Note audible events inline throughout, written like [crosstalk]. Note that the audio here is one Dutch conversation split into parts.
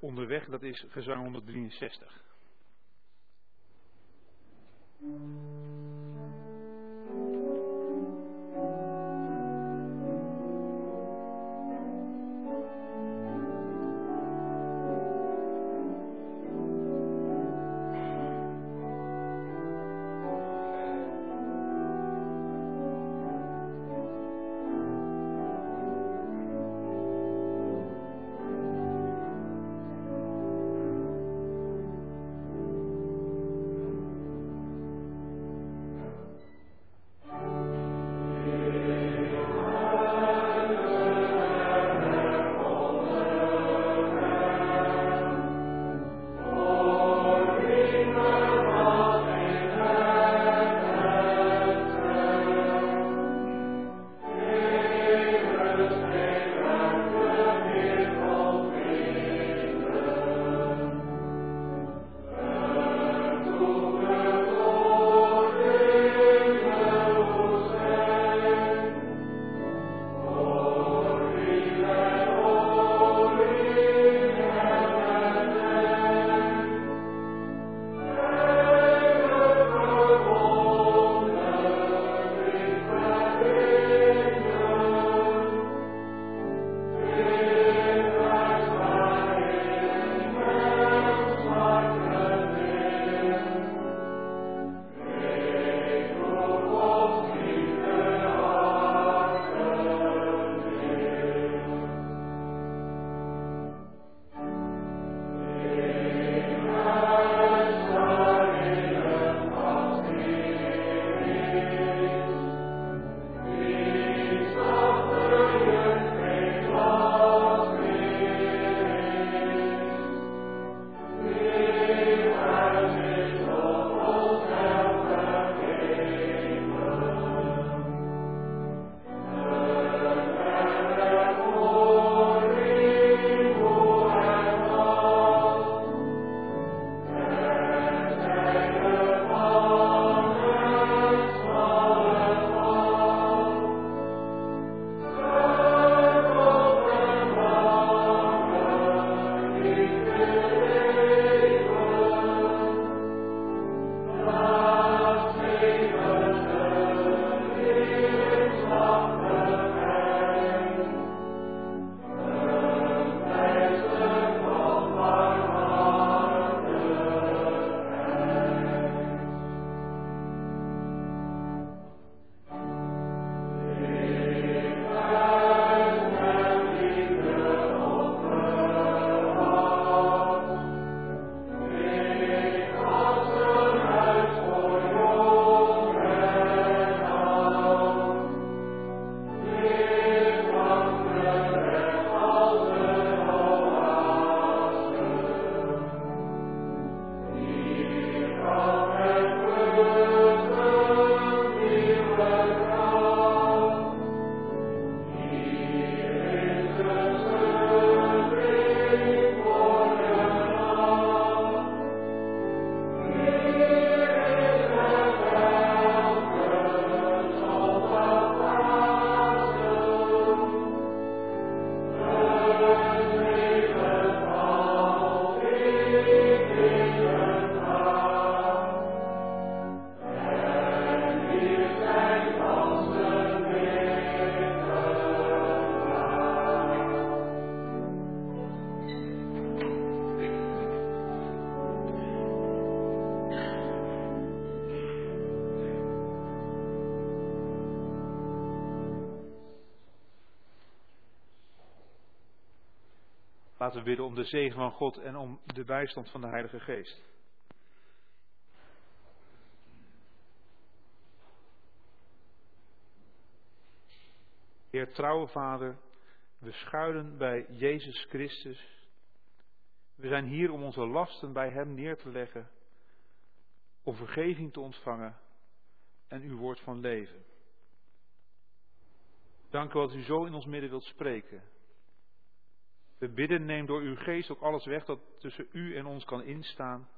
onderweg, dat is gezang 163. Laten we bidden om de zegen van God en om de bijstand van de Heilige Geest. Heer trouwe Vader, we schuilen bij Jezus Christus. We zijn hier om onze lasten bij Hem neer te leggen, om vergeving te ontvangen en uw woord van leven. Dank u dat u zo in ons midden wilt spreken. We bidden, neem door uw geest ook alles weg dat tussen u en ons kan instaan.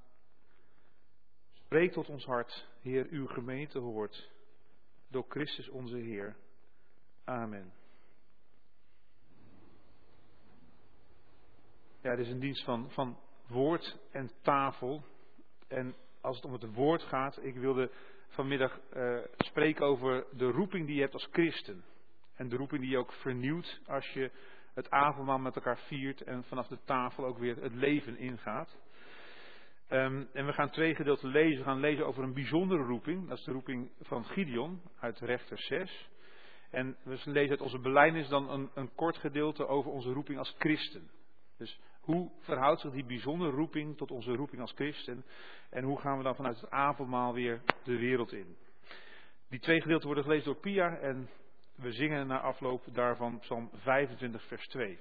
Spreek tot ons hart, Heer, uw gemeente hoort, door Christus onze Heer. Amen. ja, het is een dienst van, van woord en tafel. En als het om het woord gaat, ik wilde vanmiddag uh, spreken over de roeping die je hebt als christen. En de roeping die je ook vernieuwt als je het avondmaal met elkaar viert en vanaf de tafel ook weer het leven ingaat. Um, en we gaan twee gedeelten lezen. We gaan lezen over een bijzondere roeping. Dat is de roeping van Gideon uit Rechter 6. En we lezen uit onze belijdenis dan een, een kort gedeelte over onze roeping als christen. Dus hoe verhoudt zich die bijzondere roeping tot onze roeping als christen? En hoe gaan we dan vanuit het avondmaal weer de wereld in? Die twee gedeelten worden gelezen door Pia en we zingen na afloop daarvan Psalm 25, vers 2.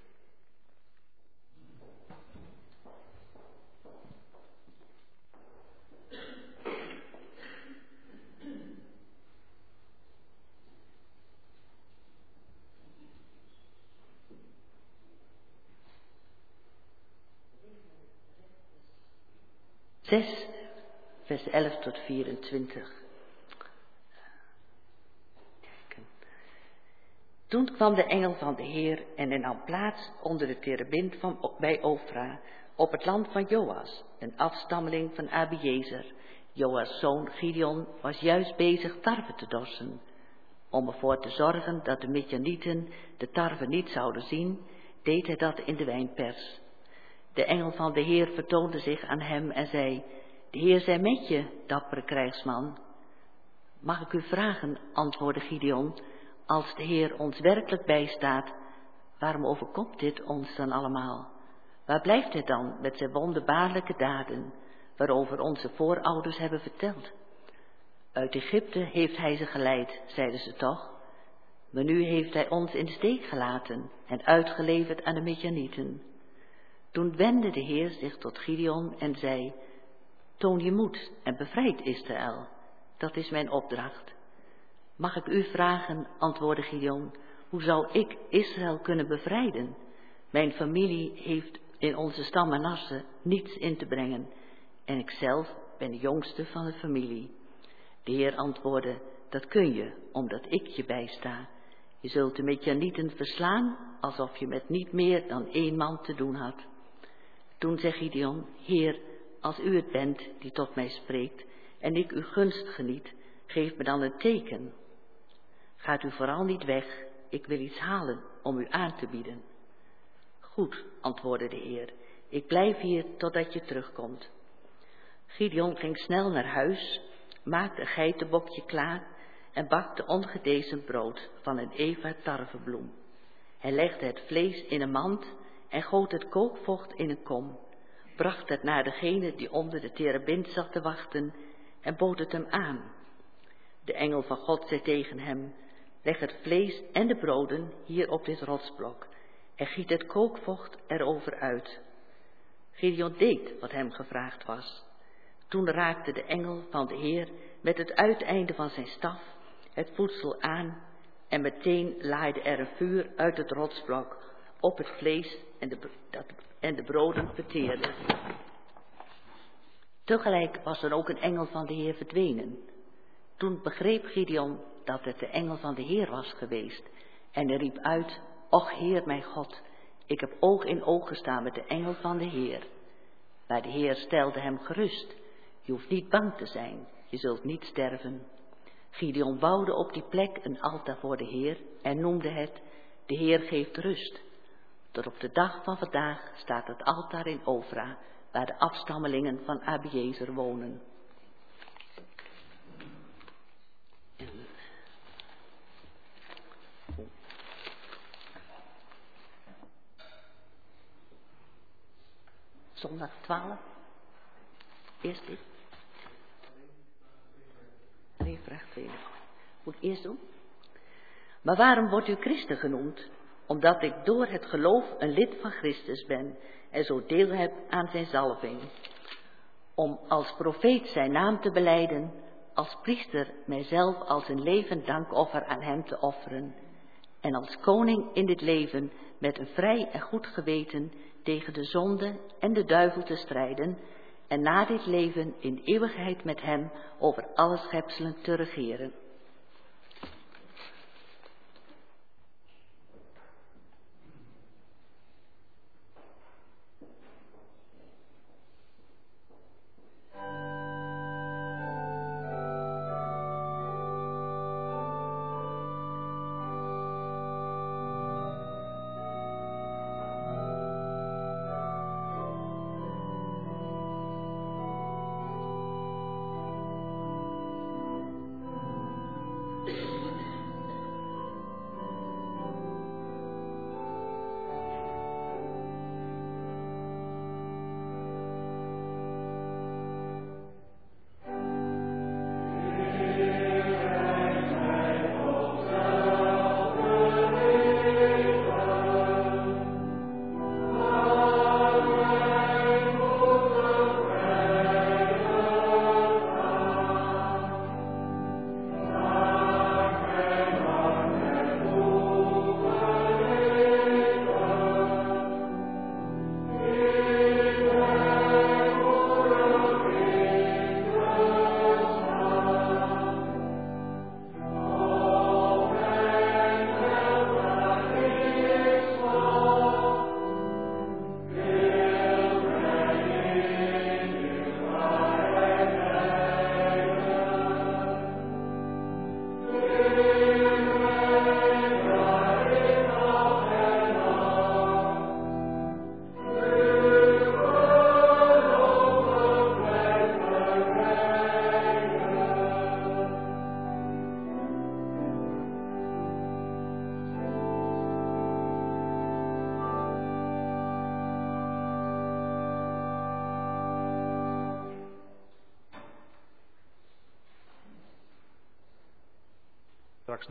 Zes, vers 11 tot 24. Toen kwam de engel van de Heer en hij nam plaats onder de terebint van, bij Ofra, op het land van Joas, een afstammeling van Abiezer. Joas' zoon Gideon was juist bezig tarwe te dorsen. Om ervoor te zorgen dat de Midjanieten de tarwe niet zouden zien, deed hij dat in de wijnpers. De engel van de Heer vertoonde zich aan hem en zei, de Heer zij met je, dappere krijgsman. Mag ik u vragen, antwoordde Gideon, als de Heer ons werkelijk bijstaat, waarom overkomt dit ons dan allemaal? Waar blijft het dan met zijn wonderbaarlijke daden, waarover onze voorouders hebben verteld? Uit Egypte heeft hij ze geleid, zeiden ze toch? Maar nu heeft hij ons in de steek gelaten en uitgeleverd aan de Midjanieten. Toen wendde de Heer zich tot Gideon en zei, toon je moed en bevrijd Israël. Dat is mijn opdracht. Mag ik u vragen, antwoordde Gideon, hoe zou ik Israël kunnen bevrijden? Mijn familie heeft in onze stam Manasse niets in te brengen en ikzelf ben de jongste van de familie. De Heer antwoordde, dat kun je, omdat ik je bijsta. Je zult de Midjanieten verslaan, alsof je met niet meer dan één man te doen had. Toen zei Gideon, Heer, als u het bent die tot mij spreekt en ik uw gunst geniet, geef me dan een teken Gaat u vooral niet weg, ik wil iets halen om u aan te bieden. Goed, antwoordde de Heer, ik blijf hier totdat je terugkomt. Gideon ging snel naar huis, maakte een geitenbokje klaar en bakte ongedezen brood van een eva tarwebloem. Hij legde het vlees in een mand en goot het kookvocht in een kom, bracht het naar degene die onder de terebint zat te wachten en bood het hem aan. De engel van God zei tegen hem, Leg het vlees en de broden hier op dit rotsblok en giet het kookvocht erover uit. Gideon deed wat hem gevraagd was. Toen raakte de engel van de Heer met het uiteinde van zijn staf het voedsel aan en meteen laaide er een vuur uit het rotsblok op het vlees en de, dat, en de broden verteerde. Tegelijk was er ook een engel van de Heer verdwenen. Toen begreep Gideon dat het de engel van de Heer was geweest. En hij riep uit, Och Heer mijn God, ik heb oog in oog gestaan met de engel van de Heer. Maar de Heer stelde hem gerust. Je hoeft niet bang te zijn, je zult niet sterven. Gideon bouwde op die plek een altaar voor de Heer en noemde het, de Heer geeft rust. Tot op de dag van vandaag staat het altaar in Ofra, waar de afstammelingen van Abiezer wonen. Zondag 12. Eerst dit. Alleen vraag 2. Moet ik eerst doen? Maar waarom wordt u christen genoemd? Omdat ik door het geloof een lid van Christus ben en zo deel heb aan zijn zalving. Om als profeet zijn naam te beleiden, als priester mijzelf als een levend dankoffer aan hem te offeren. En als koning in dit leven met een vrij en goed geweten tegen de zonde en de duivel te strijden en na dit leven in eeuwigheid met hem over alle schepselen te regeren.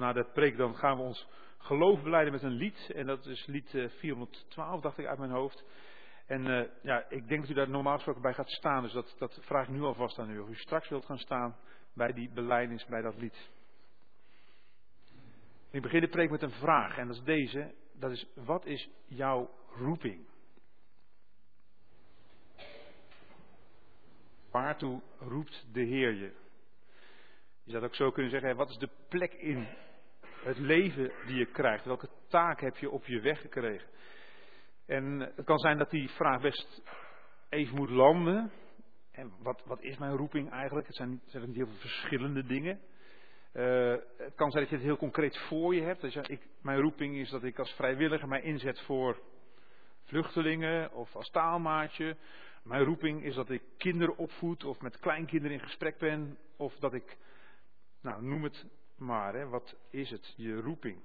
Na de preek dan gaan we ons geloof beleiden met een lied. En dat is lied 412, dacht ik uit mijn hoofd. En uh, ja, ik denk dat u daar normaal gesproken bij gaat staan. Dus dat, dat vraag ik nu alvast aan u. Of u straks wilt gaan staan bij die beleidings, bij dat lied. Ik begin de preek met een vraag. En dat is deze. Dat is, wat is jouw roeping? Waartoe roept de Heer je? Je zou ook zo kunnen zeggen, wat is de plek in het leven die je krijgt? Welke taak heb je op je weg gekregen? En het kan zijn dat die vraag best even moet landen. En wat, wat is mijn roeping eigenlijk? Het zijn, zijn heel veel verschillende dingen. Uh, het kan zijn dat je het heel concreet voor je hebt. Dus ja, ik, mijn roeping is dat ik als vrijwilliger mij inzet voor vluchtelingen of als taalmaatje. Mijn roeping is dat ik kinderen opvoed of met kleinkinderen in gesprek ben. Of dat ik, nou noem het maar, hè, wat is het, je roeping?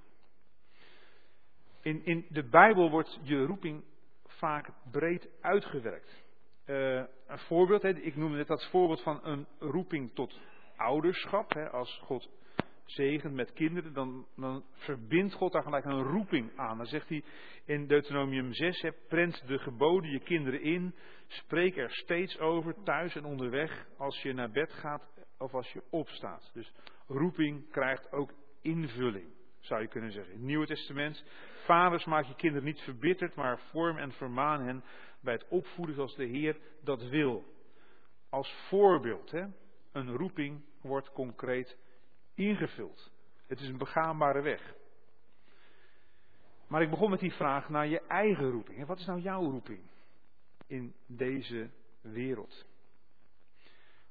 In, in de Bijbel wordt je roeping vaak breed uitgewerkt. Uh, een voorbeeld, hè, ik noemde net dat voorbeeld van een roeping tot ouderschap. Hè, als God zegent met kinderen, dan, dan verbindt God daar gelijk een roeping aan. Dan zegt hij in Deuteronomium 6, hè, prent de geboden je kinderen in, spreek er steeds over, thuis en onderweg, als je naar bed gaat of als je opstaat. Dus roeping krijgt ook invulling, zou je kunnen zeggen. In het Nieuwe Testament, vaders maak je kinderen niet verbitterd, maar vorm en vermaan hen bij het opvoeden zoals de Heer dat wil. Als voorbeeld, hè, een roeping wordt concreet ingevuld. Het is een begaanbare weg. Maar ik begon met die vraag naar je eigen roeping. Wat is nou jouw roeping in deze wereld?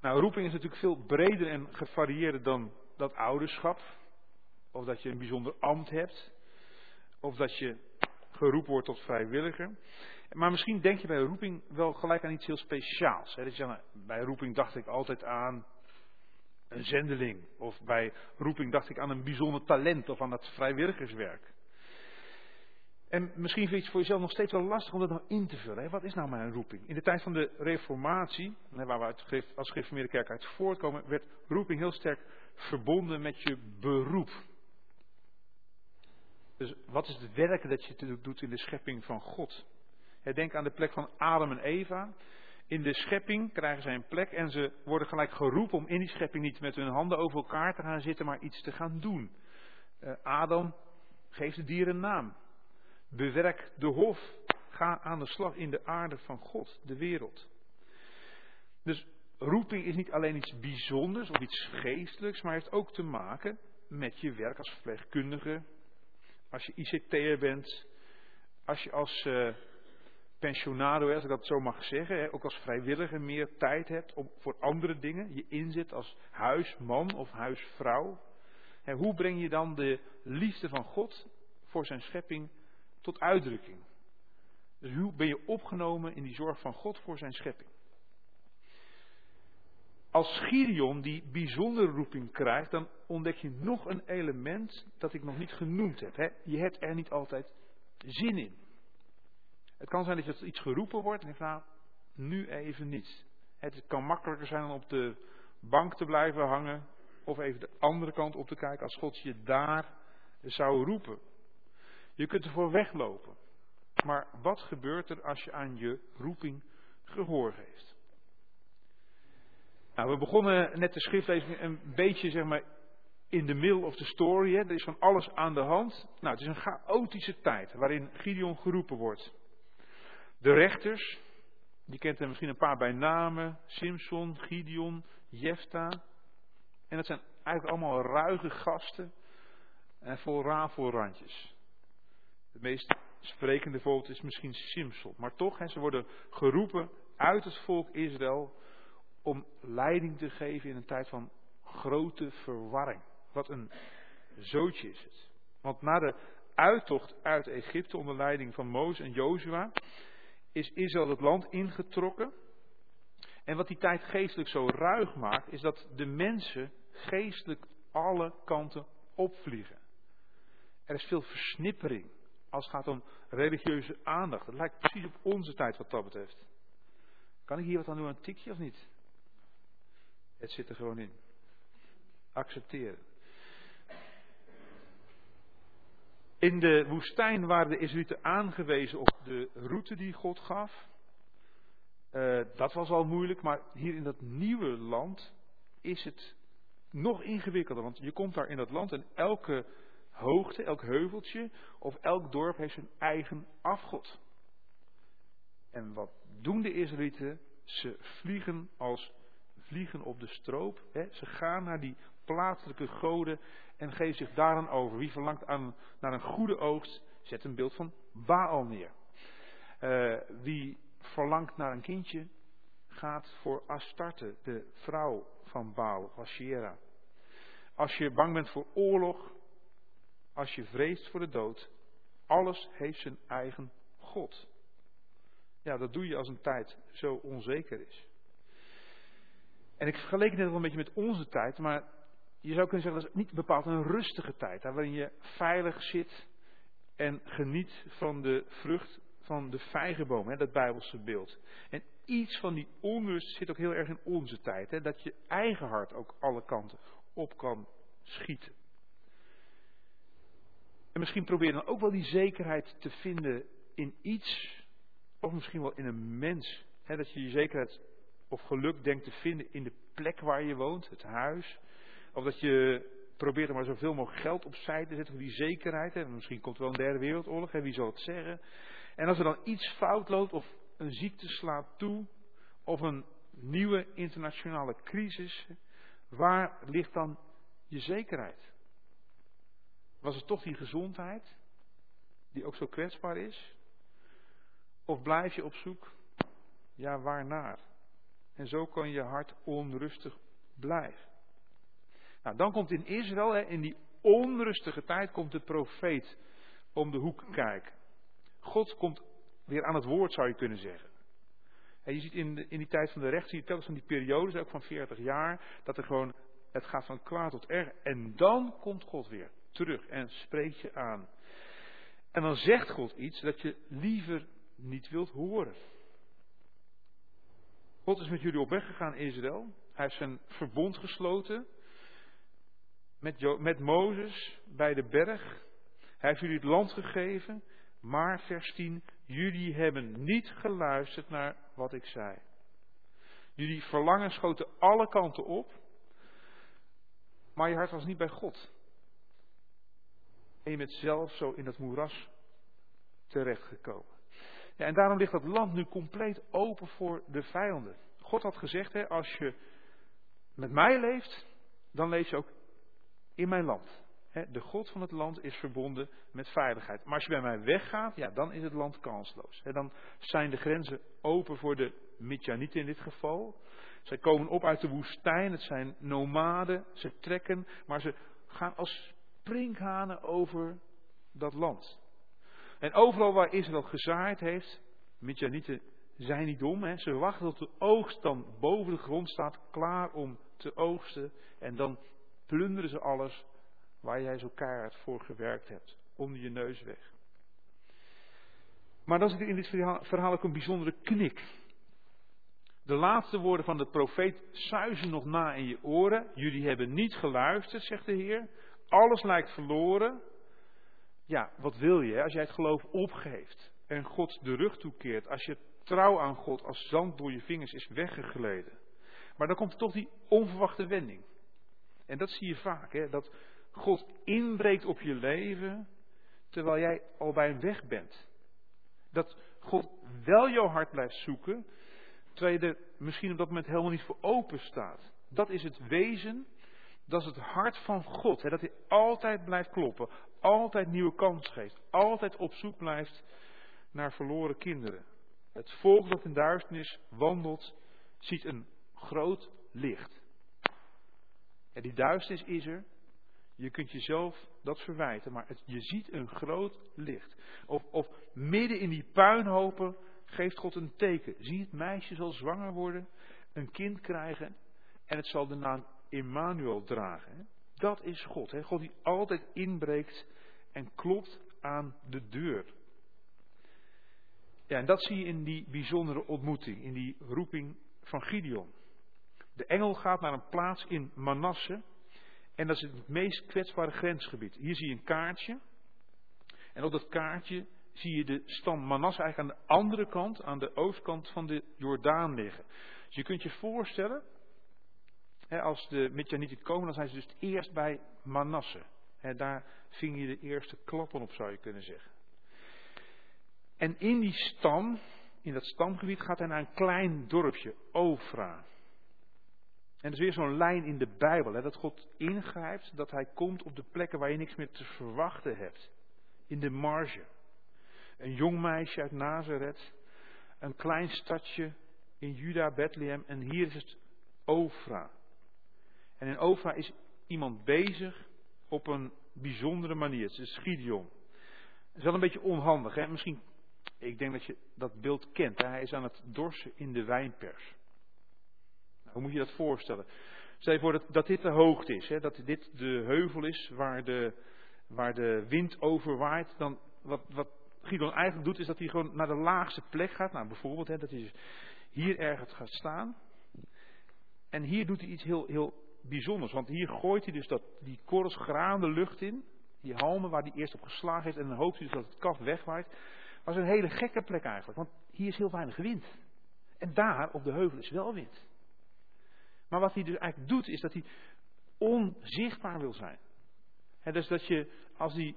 Nou, roeping is natuurlijk veel breder en gevarieerder dan dat ouderschap. Of dat je een bijzonder ambt hebt. Of dat je geroepen wordt tot vrijwilliger. Maar misschien denk je bij roeping wel gelijk aan iets heel speciaals. Hè? Dat je, bij roeping dacht ik altijd aan een zendeling. Of bij roeping dacht ik aan een bijzonder talent of aan het vrijwilligerswerk. En misschien vind je het voor jezelf nog steeds wel lastig om dat nou in te vullen. Wat is nou mijn roeping? In de tijd van de reformatie, waar we als gereformeerde kerk uit voortkomen, werd roeping heel sterk verbonden met je beroep. Dus wat is het werk dat je doet in de schepping van God? Denk aan de plek van Adam en Eva. In de schepping krijgen zij een plek en ze worden gelijk geroepen om in die schepping niet met hun handen over elkaar te gaan zitten, maar iets te gaan doen. Uh, Adam geeft de dieren naam. Bewerk de hof. Ga aan de slag in de aarde van God, de wereld. Dus roeping is niet alleen iets bijzonders of iets geestelijks, maar heeft ook te maken met je werk als verpleegkundige, als je ICT'er bent, als je als uh, pensionado, als ik dat zo mag zeggen, ook als vrijwilliger meer tijd hebt om, voor andere dingen, je inzet als huisman of huisvrouw. hoe breng je dan de liefde van God voor zijn schepping tot uitdrukking? Dus hoe ben je opgenomen in die zorg van God voor zijn schepping? Als Gideon die bijzondere roeping krijgt, dan ontdek je nog een element dat ik nog niet genoemd heb. Je hebt er niet altijd zin in. Het kan zijn dat je iets geroepen wordt en je vraagt, nou, nu even niet. Het kan makkelijker zijn om op de bank te blijven hangen of even de andere kant op te kijken als God je daar zou roepen. Je kunt ervoor weglopen. Maar wat gebeurt er als je aan je roeping gehoor geeft? Nou, we begonnen net de schriftlezing een beetje zeg maar in the middle of the story. Hè. Er is van alles aan de hand. Nou, het is een chaotische tijd waarin Gideon geroepen wordt. De rechters, die kent er misschien een paar bij namen. Simson, Gideon, Jefta. En dat zijn eigenlijk allemaal ruige gasten. En vol rafelrandjes. Het meest sprekende voorbeeld is misschien Simson. Maar toch, hè, ze worden geroepen uit het volk Israël om leiding te geven in een tijd van grote verwarring. Wat een zootje is het. Want na de uittocht uit Egypte onder leiding van Mozes en Jozua is Israël het land ingetrokken. En wat die tijd geestelijk zo ruig maakt, is dat de mensen geestelijk alle kanten opvliegen. Er is veel versnippering als het gaat om religieuze aandacht. Het lijkt precies op onze tijd wat dat betreft. Kan ik hier wat aan doen, een tikje of niet? Het zit er gewoon in. Accepteren. In de woestijn waren de Israëlieten aangewezen op de route die God gaf. Uh, dat was al moeilijk, maar hier in dat nieuwe land is het nog ingewikkelder. Want je komt daar in dat land en elke hoogte, elk heuveltje of elk dorp heeft zijn eigen afgod. En wat doen de Israëlieten? Ze vliegen als vliegen op de stroop. Hè? Ze gaan naar die plaatselijke goden en geven zich daaraan over. Wie verlangt aan, naar een goede oogst, zet een beeld van Baal neer. Uh, wie verlangt naar een kindje, gaat voor Astarte, de vrouw van Baal, Ashera. Als je bang bent voor oorlog, als je vreest voor de dood, alles heeft zijn eigen God. Ja, dat doe je als een tijd zo onzeker is. En ik vergeleek het net wel een beetje met onze tijd, maar je zou kunnen zeggen dat is niet bepaald een rustige tijd, hè, waarin je veilig zit en geniet van de vrucht van de vijgenboom, hè, dat Bijbelse beeld. En iets van die onrust zit ook heel erg in onze tijd, hè, dat je eigen hart ook alle kanten op kan schieten. En misschien probeer dan ook wel die zekerheid te vinden in iets, of misschien wel in een mens. Dat je je zekerheid of geluk denkt te vinden in de plek waar je woont, het huis. Of dat je probeert er maar zoveel mogelijk geld opzij te zetten voor die zekerheid. Hè. Misschien komt er wel een derde wereldoorlog, hè, wie zal het zeggen. En als er dan iets fout loopt, of een ziekte slaat toe, of een nieuwe internationale crisis, waar ligt dan je zekerheid? Was het toch die gezondheid, die ook zo kwetsbaar is? Of blijf je op zoek, ja, waarnaar? En zo kan je hart onrustig blijven. Nou, dan komt in Israël, hè, in die onrustige tijd, komt de profeet om de hoek kijken. God komt weer aan het woord, zou je kunnen zeggen. En je ziet in, in die tijd van de recht, zie je telkens van die periodes, ook van 40 jaar, dat er gewoon, het gaat van kwaad tot erg. En dan komt God weer terug en spreekt je aan. En dan zegt God iets dat je liever niet wilt horen. God is met jullie op weg gegaan, Israël. Hij heeft zijn verbond gesloten met, met Mozes bij de berg. Hij heeft jullie het land gegeven. Maar vers 10, jullie hebben niet geluisterd naar wat ik zei. Jullie verlangen schoten alle kanten op, maar je hart was niet bij God. En bent zelf zo in dat moeras terechtgekomen. Ja, en daarom ligt dat land nu compleet open voor de vijanden. God had gezegd, hè, als je met mij leeft, dan leef je ook in mijn land. De God van het land is verbonden met veiligheid. Maar als je bij mij weggaat, ja, dan is het land kansloos. Dan zijn de grenzen open voor de Midjanieten in dit geval. Zij komen op uit de woestijn, het zijn nomaden, ze trekken, maar ze gaan als sprinkhanen over dat land. En overal waar Israël gezaaid heeft, Midjanieten zijn niet dom, hè? ze wachten tot de oogst dan boven de grond staat, klaar om te oogsten. En dan plunderen ze alles waar jij zo keihard voor gewerkt hebt. Onder je neus weg. Maar dan zit er in dit verhaal ook een bijzondere knik. De laatste woorden van de profeet suizen nog na in je oren. Jullie hebben niet geluisterd, zegt de Heer. Alles lijkt verloren. Ja, wat wil je als jij het geloof opgeeft en God de rug toekeert? Als je trouw aan God als zand door je vingers is weggegleden. Maar dan komt er toch die onverwachte wending. En dat zie je vaak, hè? dat God inbreekt op je leven terwijl jij al bij hem weg bent. Dat God wel jouw hart blijft zoeken, terwijl je er misschien op dat moment helemaal niet voor open staat. Dat is het wezen, dat is het hart van God. Hè? Dat hij altijd blijft kloppen, altijd nieuwe kansen geeft, altijd op zoek blijft naar verloren kinderen. Het volk dat in duisternis wandelt, ziet een groot licht. En die duisternis is er, je kunt jezelf dat verwijten, maar het, je ziet een groot licht. Of, of midden in die puinhopen geeft God een teken. Zie het meisje zal zwanger worden, een kind krijgen en het zal de naam Emmanuel dragen. Dat is God. God die altijd inbreekt en klopt aan de deur. Ja, en dat zie je in die bijzondere ontmoeting, in die roeping van Gideon. De engel gaat naar een plaats in Manasse. En dat is het meest kwetsbare grensgebied. Hier zie je een kaartje. En op dat kaartje zie je de stam Manasse eigenlijk aan de andere kant, aan de oostkant van de Jordaan liggen. Dus je kunt je voorstellen, als de Midjanieten komen, dan zijn ze dus eerst bij Manasse. Daar ving je de eerste klappen op, zou je kunnen zeggen. En in die stam, in dat stamgebied, gaat hij naar een klein dorpje, Ofra. En dat is weer zo'n lijn in de Bijbel, dat God ingrijpt, dat hij komt op de plekken waar je niks meer te verwachten hebt. In de marge. Een jong meisje uit Nazareth, een klein stadje in Juda, Bethlehem, en hier is het Ofra. En in Ofra is iemand bezig op een bijzondere manier. Het is Gideon. Het is wel een beetje onhandig, hè? Misschien, ik denk dat je dat beeld kent. Hè? Hij is aan het dorsen in de wijnpers. Nou, hoe moet je dat voorstellen? Stel je voor dat, dat dit de hoogte is, hè? dat dit de heuvel is waar de, waar de wind over waait. Dan, wat, wat Gideon eigenlijk doet, is dat hij gewoon naar de laagste plek gaat. Nou, bijvoorbeeld hè, dat hij hier ergens gaat staan. En hier doet hij iets heel, heel bijzonders. Want hier gooit hij dus dat, die korrels graan de lucht in. Die halmen waar hij eerst op geslagen heeft. En dan hoopt hij dus dat het kaf wegwaait. Dat is een hele gekke plek eigenlijk. Want hier is heel weinig wind. En daar op de heuvel is wel wind. Maar wat hij dus eigenlijk doet, is dat hij onzichtbaar wil zijn. Dus dat je, als die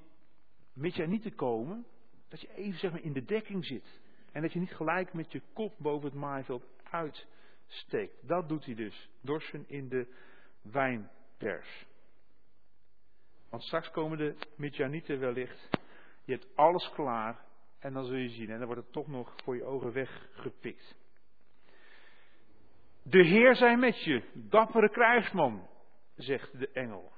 te komen, dat je even zeg maar in de dekking zit. En dat je niet gelijk met je kop boven het maaiveld uitsteekt. Dat doet hij dus. Dorsen in de wijnpers. Want straks komen de Midjanieten wellicht. Je hebt alles klaar en dan zul je zien. En dan wordt het toch nog voor je ogen weggepikt. De Heer zij met je, dappere krijgsman, zegt de engel.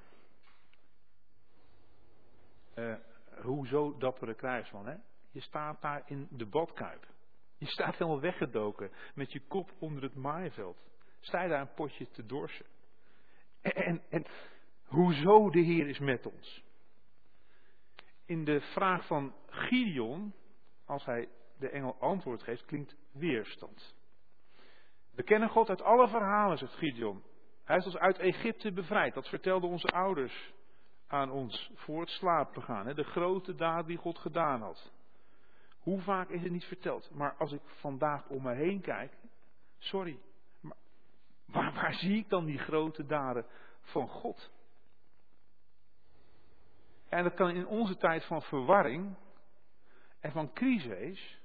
Uh, hoezo dappere krijgsman, hè? Je staat daar in de badkuip. Je staat helemaal weggedoken met je kop onder het maaiveld. Sta je daar een potje te dorsen. En, hoezo de Heer is met ons? In de vraag van Gideon, als hij de engel antwoord geeft, klinkt weerstand. We kennen God uit alle verhalen, zegt Gideon. Hij is ons uit Egypte bevrijd. Dat vertelden onze ouders aan ons voor het slapen gaan. De grote daad die God gedaan had. Hoe vaak is het niet verteld? Maar als ik vandaag om me heen kijk, sorry, waar zie ik dan die grote daden van God? En dat kan in onze tijd van verwarring en van crisis,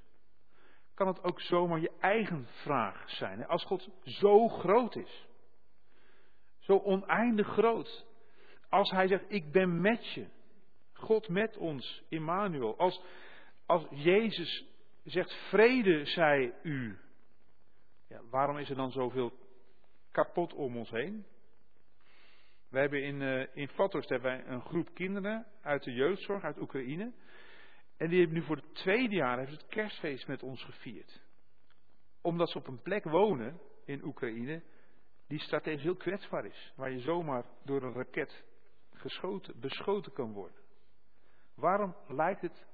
kan het ook zomaar je eigen vraag zijn. Als God zo groot is, zo oneindig groot, als Hij zegt, ik ben met je, God met ons, Immanuel, als, als Jezus zegt, vrede zij u, ja, waarom is er dan zoveel kapot om ons heen? We hebben in, uh, in hebben wij een groep kinderen uit de jeugdzorg, uit Oekraïne. En die hebben nu voor het tweede jaar het kerstfeest met ons gevierd. Omdat ze op een plek wonen in Oekraïne die strategisch heel kwetsbaar is. Waar je zomaar door een raket geschoten, beschoten kan worden. Waarom lijkt het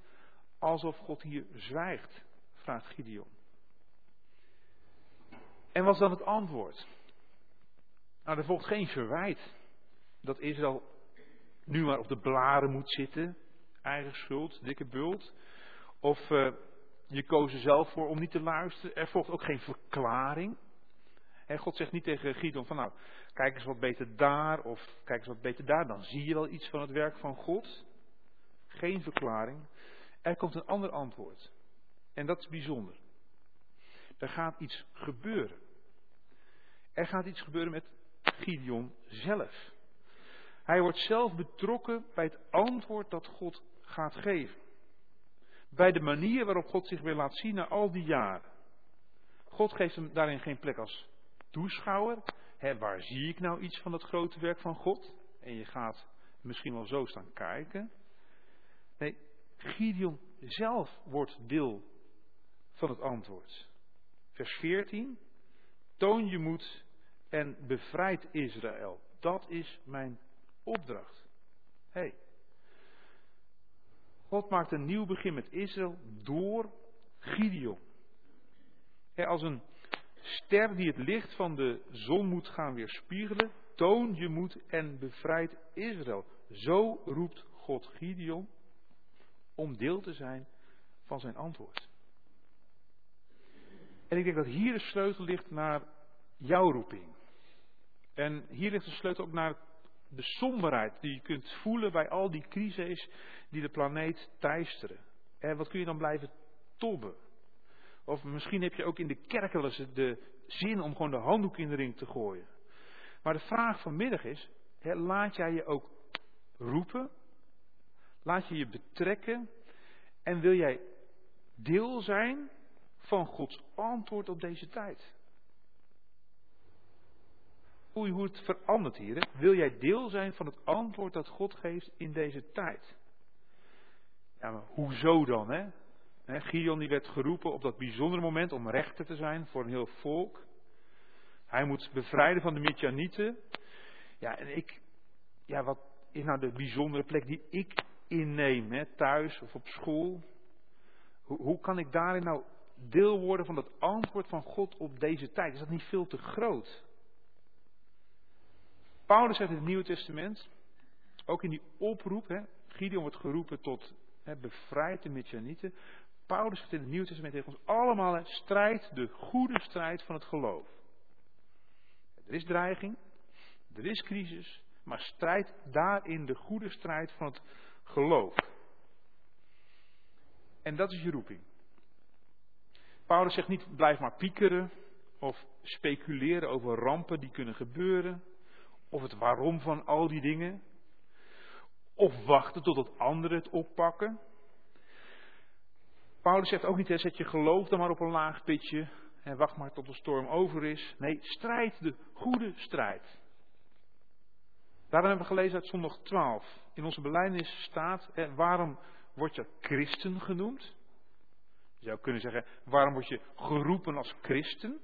alsof God hier zwijgt? vraagt Gideon. En wat is dan het antwoord? Nou, er volgt geen verwijt dat Israël nu maar op de blaren moet zitten. Eigen schuld, dikke bult. Of uh, je koos er zelf voor om niet te luisteren. Er volgt ook geen verklaring. En God zegt niet tegen Gideon van nou, kijk eens wat beter daar of kijk eens wat beter daar. Dan zie je wel iets van het werk van God. Geen verklaring. Er komt een ander antwoord. En dat is bijzonder. Er gaat iets gebeuren. Er gaat iets gebeuren met Gideon zelf. Hij wordt zelf betrokken bij het antwoord dat God gaat geven. Bij de manier waarop God zich weer laat zien na al die jaren. God geeft hem daarin geen plek als toeschouwer. waar zie ik nou iets van het grote werk van God? En je gaat misschien wel zo staan kijken. Nee, Gideon zelf wordt deel van het antwoord. Vers 14. Toon je moed en bevrijd Israël. Dat is mijn opdracht. Hey. God maakt een nieuw begin met Israël door Gideon. Hey, als een ster die het licht van de zon moet gaan weerspiegelen, toon je moed en bevrijd Israël. Zo roept God Gideon om deel te zijn van zijn antwoord. En ik denk dat hier de sleutel ligt naar jouw roeping. En hier ligt de sleutel ook naar de somberheid die je kunt voelen bij al die crises die de planeet teisteren. En wat kun je dan blijven tobben? Of misschien heb je ook in de kerken de zin om gewoon de handdoek in de ring te gooien. Maar de vraag vanmiddag is, laat jij je ook roepen? Laat je je betrekken? En wil jij deel zijn van Gods antwoord op deze tijd? Je hoe het verandert hier? Wil jij deel zijn van het antwoord dat God geeft in deze tijd? Ja, maar hoezo dan? Hè? Gideon die werd geroepen op dat bijzondere moment om rechter te zijn voor een heel volk. Hij moet bevrijden van de Midjanieten. Ja, en ik, ja, wat is nou de bijzondere plek die ik inneem, hè, thuis of op school? Hoe, hoe kan ik daarin nou deel worden van het antwoord van God op deze tijd? Is dat niet veel te groot? Paulus zegt in het Nieuwe Testament, ook in die oproep, hè, Gideon wordt geroepen tot hè, bevrijd de Midjanieten. Paulus zegt in het Nieuwe Testament tegen ons allemaal, strijd de goede strijd van het geloof. Er is dreiging, er is crisis, maar strijd daarin de goede strijd van het geloof. En dat is je roeping. Paulus zegt niet blijf maar piekeren of speculeren over rampen die kunnen gebeuren of het waarom van al die dingen. Of wachten tot anderen het oppakken. Paulus zegt ook niet, hè, zet je geloof dan maar op een laag pitje en wacht maar tot de storm over is. Nee, strijd de goede strijd. Daarom hebben we gelezen uit zondag 12. In onze belijdenis staat, waarom word je christen genoemd? Je zou kunnen zeggen, waarom word je geroepen als christen?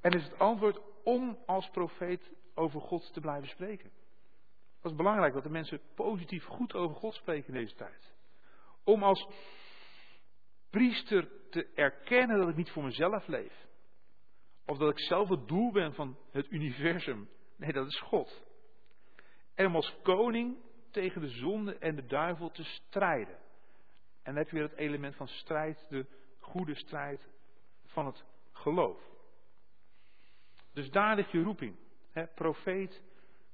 En is het antwoord om als profeet over God te blijven spreken. Dat is belangrijk dat de mensen positief goed over God spreken in deze tijd. Om als priester te erkennen dat ik niet voor mezelf leef. Of dat ik zelf het doel ben van het universum. Nee, dat is God. En om als koning tegen de zonde en de duivel te strijden. En dan heb je weer het element van strijd, de goede strijd van het geloof. Dus daar ligt je roeping. He, profeet,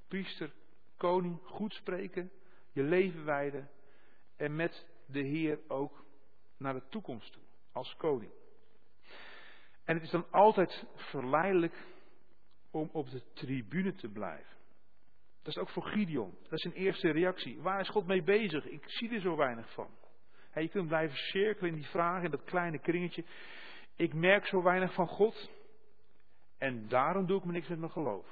priester, koning, goed spreken, je leven wijden en met de Heer ook naar de toekomst toe, als koning. En het is dan altijd verleidelijk om op de tribune te blijven. Dat is ook voor Gideon. Dat is zijn eerste reactie. Waar is God mee bezig? Ik zie er zo weinig van. je kunt blijven cirkelen in die vragen, in dat kleine kringetje. Ik merk zo weinig van God. En daarom doe ik me niks met mijn geloof.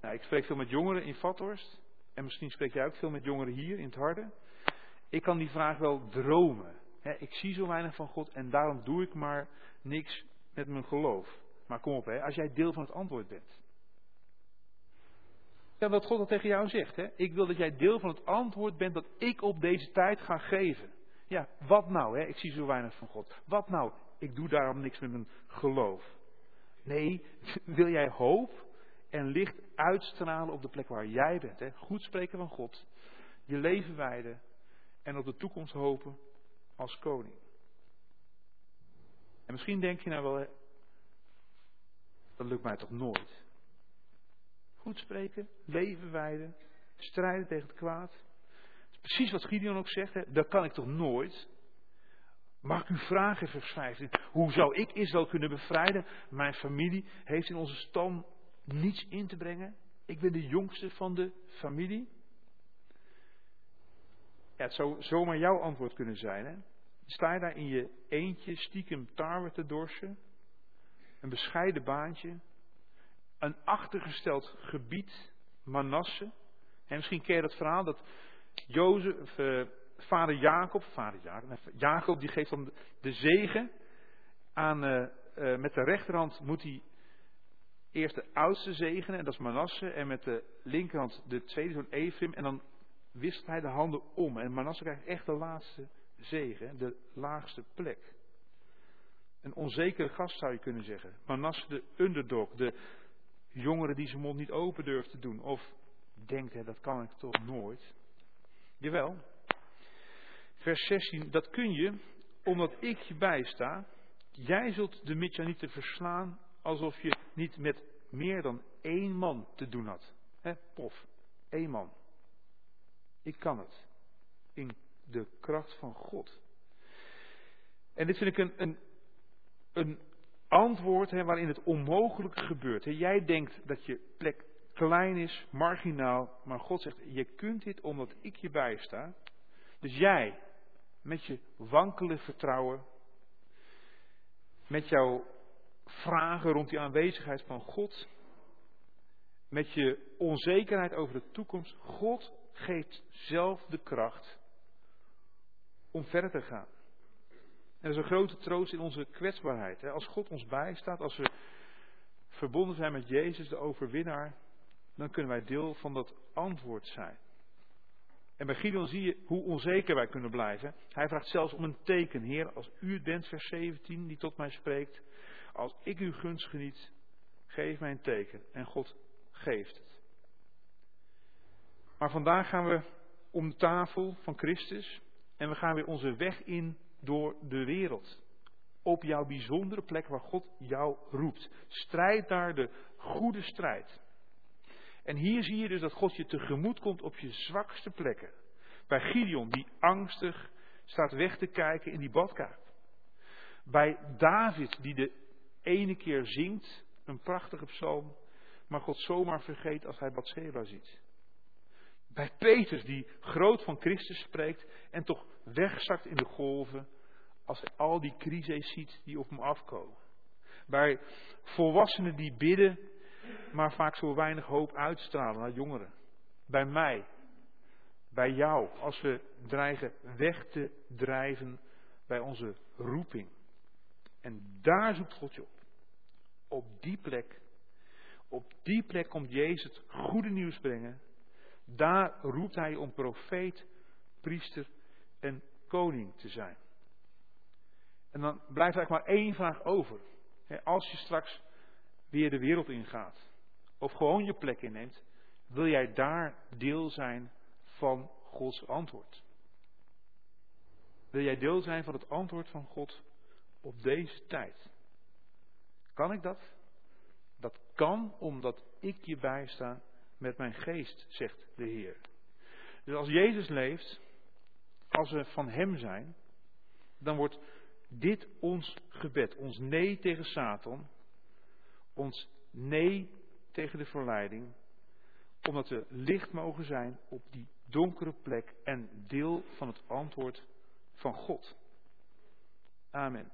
Nou, ik spreek veel met jongeren in Vathorst. En misschien spreek jij ook veel met jongeren hier in het Harde. Ik kan die vraag wel dromen. ik zie zo weinig van God en daarom doe ik maar niks met mijn geloof. Maar kom op, als jij deel van het antwoord bent. Ja, wat God al tegen jou zegt. Hè? Ik wil dat jij deel van het antwoord bent dat ik op deze tijd ga geven. Ja, wat nou? Hè? Ik zie zo weinig van God. Wat nou? Ik doe daarom niks met mijn geloof. Nee, [laughs] wil jij hoop en licht uitstralen op de plek waar jij bent. Hè? Goed spreken van God, je leven wijden en op de toekomst hopen als koning. En misschien denk je nou wel, dat lukt mij toch nooit. Goed spreken, leven wijden, strijden tegen het kwaad. Precies wat Gideon ook zegt, hè? dat kan ik toch nooit. Mag ik u vragen, vers 15, hoe zou ik Israël kunnen bevrijden? Mijn familie heeft in onze stam niets in te brengen. Ik ben de jongste van de familie. Het zou zomaar jouw antwoord kunnen zijn. Hè? Sta je daar in je eentje stiekem tarwe te dorsen? Een bescheiden baantje? Een achtergesteld gebied, Manasse? En misschien ken je dat verhaal dat Jozef, eh, vader Jacob, vader Jacob, die geeft dan de zegen aan, uh, uh, met de rechterhand moet hij eerst de oudste zegenen, en dat is Manasse, en met de linkerhand de tweede zoon Ephraim, en dan wisselt hij de handen om. En Manasse krijgt echt de laatste zegen, de laagste plek. Een onzekere gast zou je kunnen zeggen. Manasse de underdog, de jongere die zijn mond niet open durft te doen. Of denkt, hè, dat kan ik toch nooit. Jawel. Vers 16, dat kun je omdat ik je bijsta. Jij zult de Midjanieten verslaan alsof je niet met meer dan één man te doen had. He, pof, één man. Ik kan het. In de kracht van God. En dit vind ik een, een, een antwoord waarin het onmogelijke gebeurt. Jij denkt dat je plek klein is, marginaal, maar God zegt, je kunt dit omdat ik je bijsta. Dus jij, met je wankele vertrouwen, met jouw vragen rond die aanwezigheid van God, met je onzekerheid over de toekomst, God geeft zelf de kracht om verder te gaan. En dat is een grote troost in onze kwetsbaarheid. Als God ons bijstaat, als we verbonden zijn met Jezus, de overwinnaar, dan kunnen wij deel van dat antwoord zijn. En bij Gideon zie je hoe onzeker wij kunnen blijven. Hij vraagt zelfs om een teken. Heer, als u het bent, vers 17, die tot mij spreekt. Als ik uw gunst geniet, geef mij een teken. En God geeft het. Maar vandaag gaan we om de tafel van Christus. En we gaan weer onze weg in door de wereld. Op jouw bijzondere plek waar God jou roept. Strijd daar de goede strijd. En hier zie je dus dat God je tegemoet komt op je zwakste plekken. Bij Gideon, die angstig staat weg te kijken in die badkuip. Bij David, die de ene keer zingt, een prachtige psalm, maar God zomaar vergeet als hij Bathsheba ziet. Bij Petrus, die groot van Christus spreekt en toch wegzakt in de golven als hij al die crises ziet die op hem afkomen. Bij volwassenen die bidden maar vaak zo weinig hoop uitstralen naar jongeren. Bij mij, bij jou, als we dreigen weg te drijven bij onze roeping. En daar zoekt God je op. Op die plek, op die plek komt Jezus het goede nieuws brengen. Daar roept hij om profeet, priester en koning te zijn. En dan blijft eigenlijk maar één vraag over. Als je straks weer de wereld ingaat, of gewoon je plek inneemt, wil jij daar deel zijn van Gods antwoord? Wil jij deel zijn van het antwoord van God op deze tijd? Kan ik dat? Dat kan omdat ik je bijsta met mijn geest, zegt de Heer. Dus als Jezus leeft, als we van Hem zijn, dan wordt dit ons gebed, ons nee tegen Satan, ons nee tegen de verleiding, omdat we licht mogen zijn op die donkere plek en deel van het antwoord van God. Amen.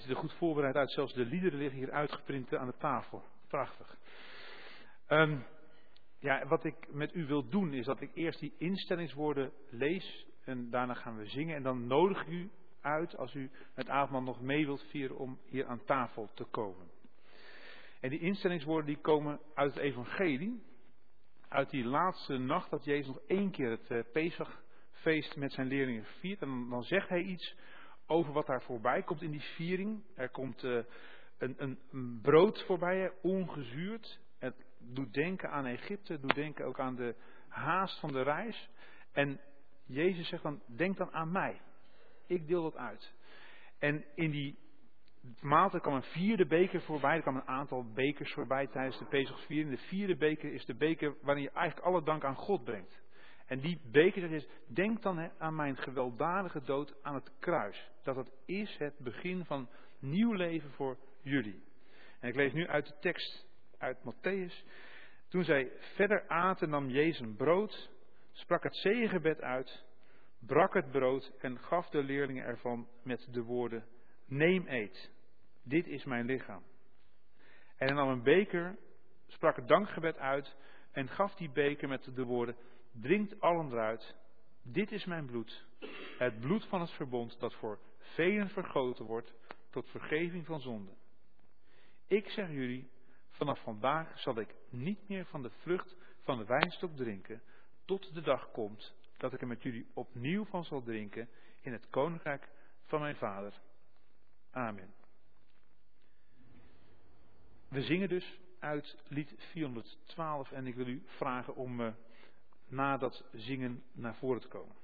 Ziet er goed voorbereid uit. Zelfs de liederen liggen hier uitgeprint aan de tafel. Prachtig. Ehm, ja, wat ik met u wil doen is dat ik eerst die instellingswoorden lees. En daarna gaan we zingen. En dan nodig ik u uit, als u het avondmaal nog mee wilt vieren, om hier aan tafel te komen. En die instellingswoorden die komen uit het evangelie. Uit die laatste nacht dat Jezus nog één keer het uh, Pesachfeest met zijn leerlingen viert. En dan zegt hij iets over wat daar voorbij komt in die viering. Er komt uh, een, een, brood voorbij, ongezuurd. Het doet denken aan Egypte, doet denken ook aan de haast van de reis. En Jezus zegt dan, denk dan aan mij. Ik deel dat uit. En in die maaltijd kwam een vierde beker voorbij. Er kwam een aantal bekers voorbij tijdens de Pesachsviering. De vierde beker is de beker waarin je eigenlijk alle dank aan God brengt. En die beker is, denk dan aan mijn gewelddadige dood aan het kruis. Dat het is het begin van nieuw leven voor jullie. En ik lees nu uit de tekst uit Matthäus. Toen zij verder aten, nam Jezus een brood, sprak het zegenbed uit, brak het brood en gaf de leerlingen ervan met de woorden: Neem eet, dit is mijn lichaam. En hij nam een beker, sprak het dankgebed uit en gaf die beker met de woorden: Drinkt allen eruit, dit is mijn bloed, het bloed van het verbond dat voor velen vergoten wordt tot vergeving van zonden. Ik zeg jullie, vanaf vandaag zal ik niet meer van de vrucht van de wijnstok drinken, tot de dag komt dat ik er met jullie opnieuw van zal drinken in het koninkrijk van mijn Vader. Amen. We zingen dus uit lied 412 en ik wil u vragen om uh, na dat zingen naar voren te komen.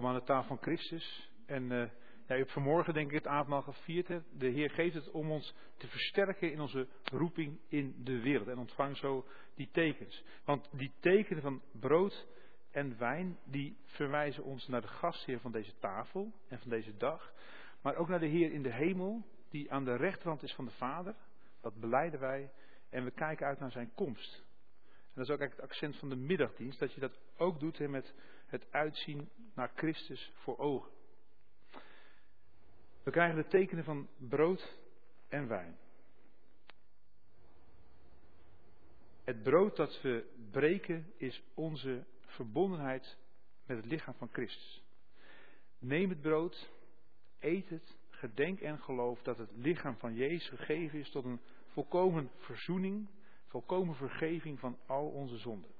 Welkom aan de tafel van Christus. En uh, Ja, u hebt vanmorgen denk ik het avondmaal gevierd. De Heer geeft het om ons te versterken in onze roeping in de wereld. En ontvang zo die tekens. Want die tekenen van brood en wijn, die verwijzen ons naar de gastheer van deze tafel en van deze dag. Maar ook naar de Heer in de hemel, die aan de rechterhand is van de Vader. Dat beleiden wij. En we kijken uit naar zijn komst. En dat is ook eigenlijk het accent van de middagdienst, dat je dat ook doet hè, met het uitzien naar Christus voor ogen. We krijgen de tekenen van brood en wijn. Het brood dat we breken is onze verbondenheid met het lichaam van Christus. Neem het brood, eet het, gedenk en geloof dat het lichaam van Jezus gegeven is tot een volkomen verzoening, volkomen vergeving van al onze zonden.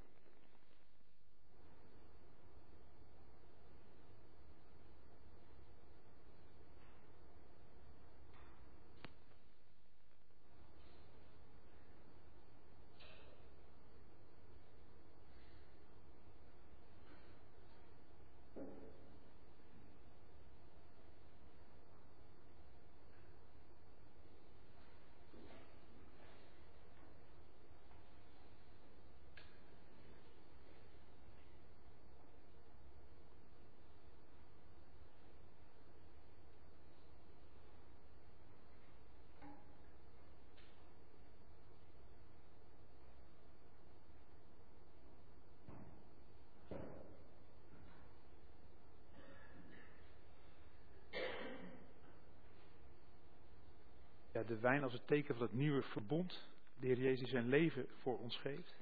Ja, de wijn als het teken van het nieuwe verbond. De Jezus zijn leven voor ons geeft.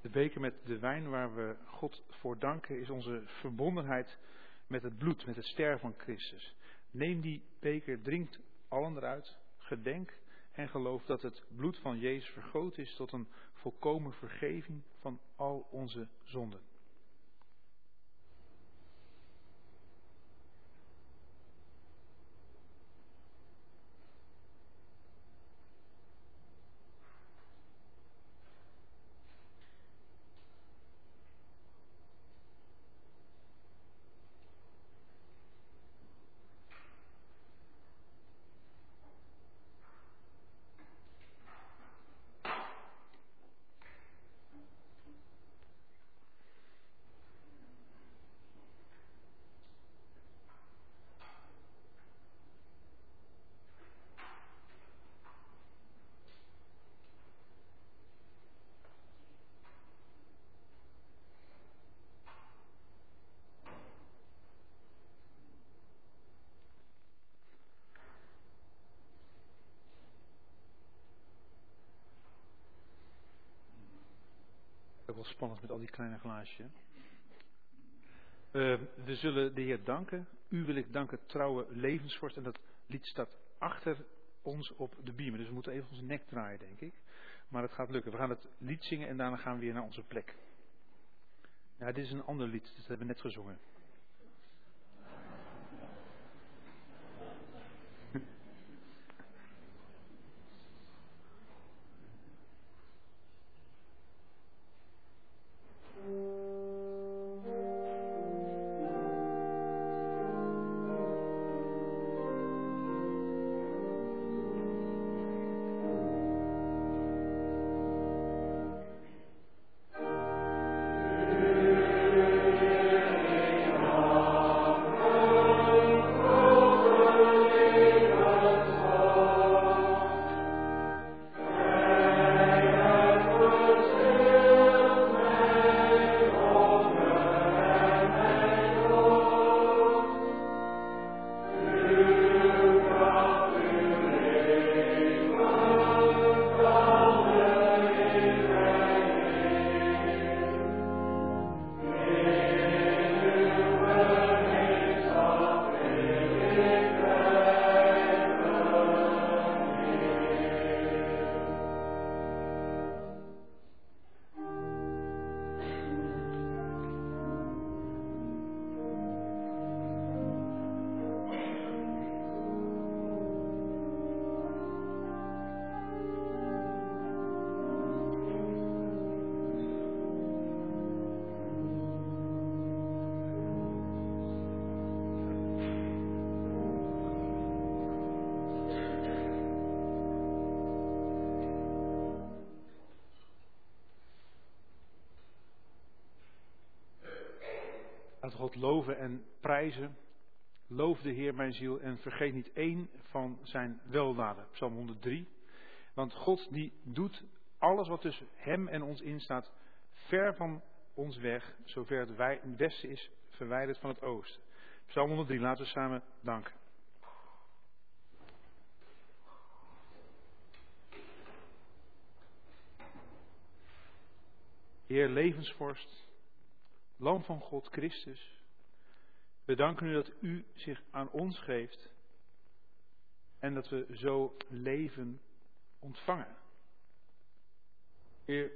De beker met de wijn waar we God voor danken is onze verbondenheid met het bloed, met het sterven van Christus. Neem die beker, drink allen eruit, gedenk en geloof dat het bloed van Jezus vergoten is tot een volkomen vergeving van al onze zonden. Spannend met al die kleine glaasjes. Uh, we zullen de Heer danken. U wil ik danken, trouwe levensvorst. En dat lied staat achter ons op de biemen. Dus we moeten even onze nek draaien, denk ik. Maar het gaat lukken. We gaan het lied zingen en daarna gaan we weer naar onze plek. Ja, dit is een ander lied. Dat hebben we net gezongen. Loven en prijzen. Loof de Heer mijn ziel en vergeet niet één van zijn weldaden. Psalm 103. Want God die doet alles wat tussen hem en ons instaat ver van ons weg, zover het, het westen is verwijderd van het oosten. Psalm 103, laten we samen danken. Heer levensvorst, Lam van God, Christus, we danken u dat u zich aan ons geeft en dat we zo leven ontvangen. Heer,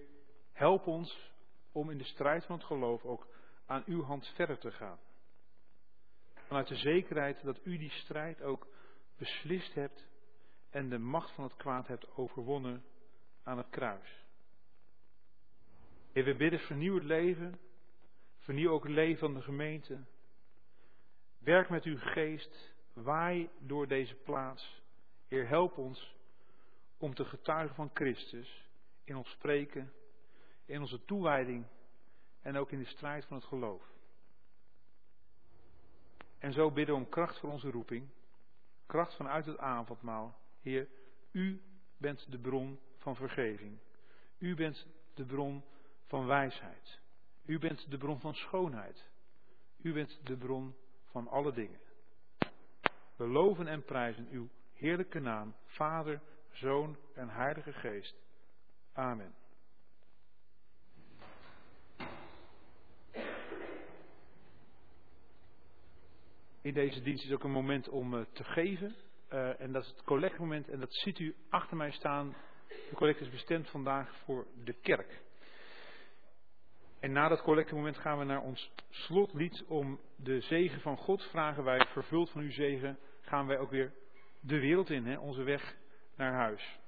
help ons om in de strijd van het geloof ook aan uw hand verder te gaan. Vanuit de zekerheid dat u die strijd ook beslist hebt en de macht van het kwaad hebt overwonnen aan het kruis. Heer, we bidden vernieuw het leven, vernieuw ook het leven van de gemeente. Werk met uw geest, waai door deze plaats. Heer, help ons om te getuigen van Christus in ons spreken, in onze toewijding en ook in de strijd van het geloof. En zo bidden om kracht voor onze roeping, kracht vanuit het avondmaal. Heer, u bent de bron van vergeving. U bent de bron van wijsheid. U bent de bron van schoonheid. U bent de bron van alle dingen. We loven en prijzen uw heerlijke naam, Vader, Zoon en Heilige Geest. Amen. In deze dienst is ook een moment om uh, te geven. Uh, en dat is het collectmoment. En dat ziet u achter mij staan. De collect is bestemd vandaag voor de kerk. En na dat collectemoment gaan we naar ons slotlied om de zegen van God. Vragen wij, vervuld van uw zegen, gaan wij ook weer de wereld in, hè, onze weg naar huis.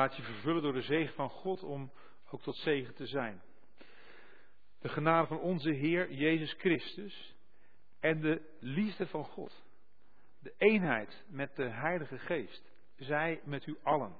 laat je vervullen door de zegen van God om ook tot zegen te zijn. De genade van onze Heer Jezus Christus en de liefde van God. De eenheid met de Heilige Geest. Zij met u allen.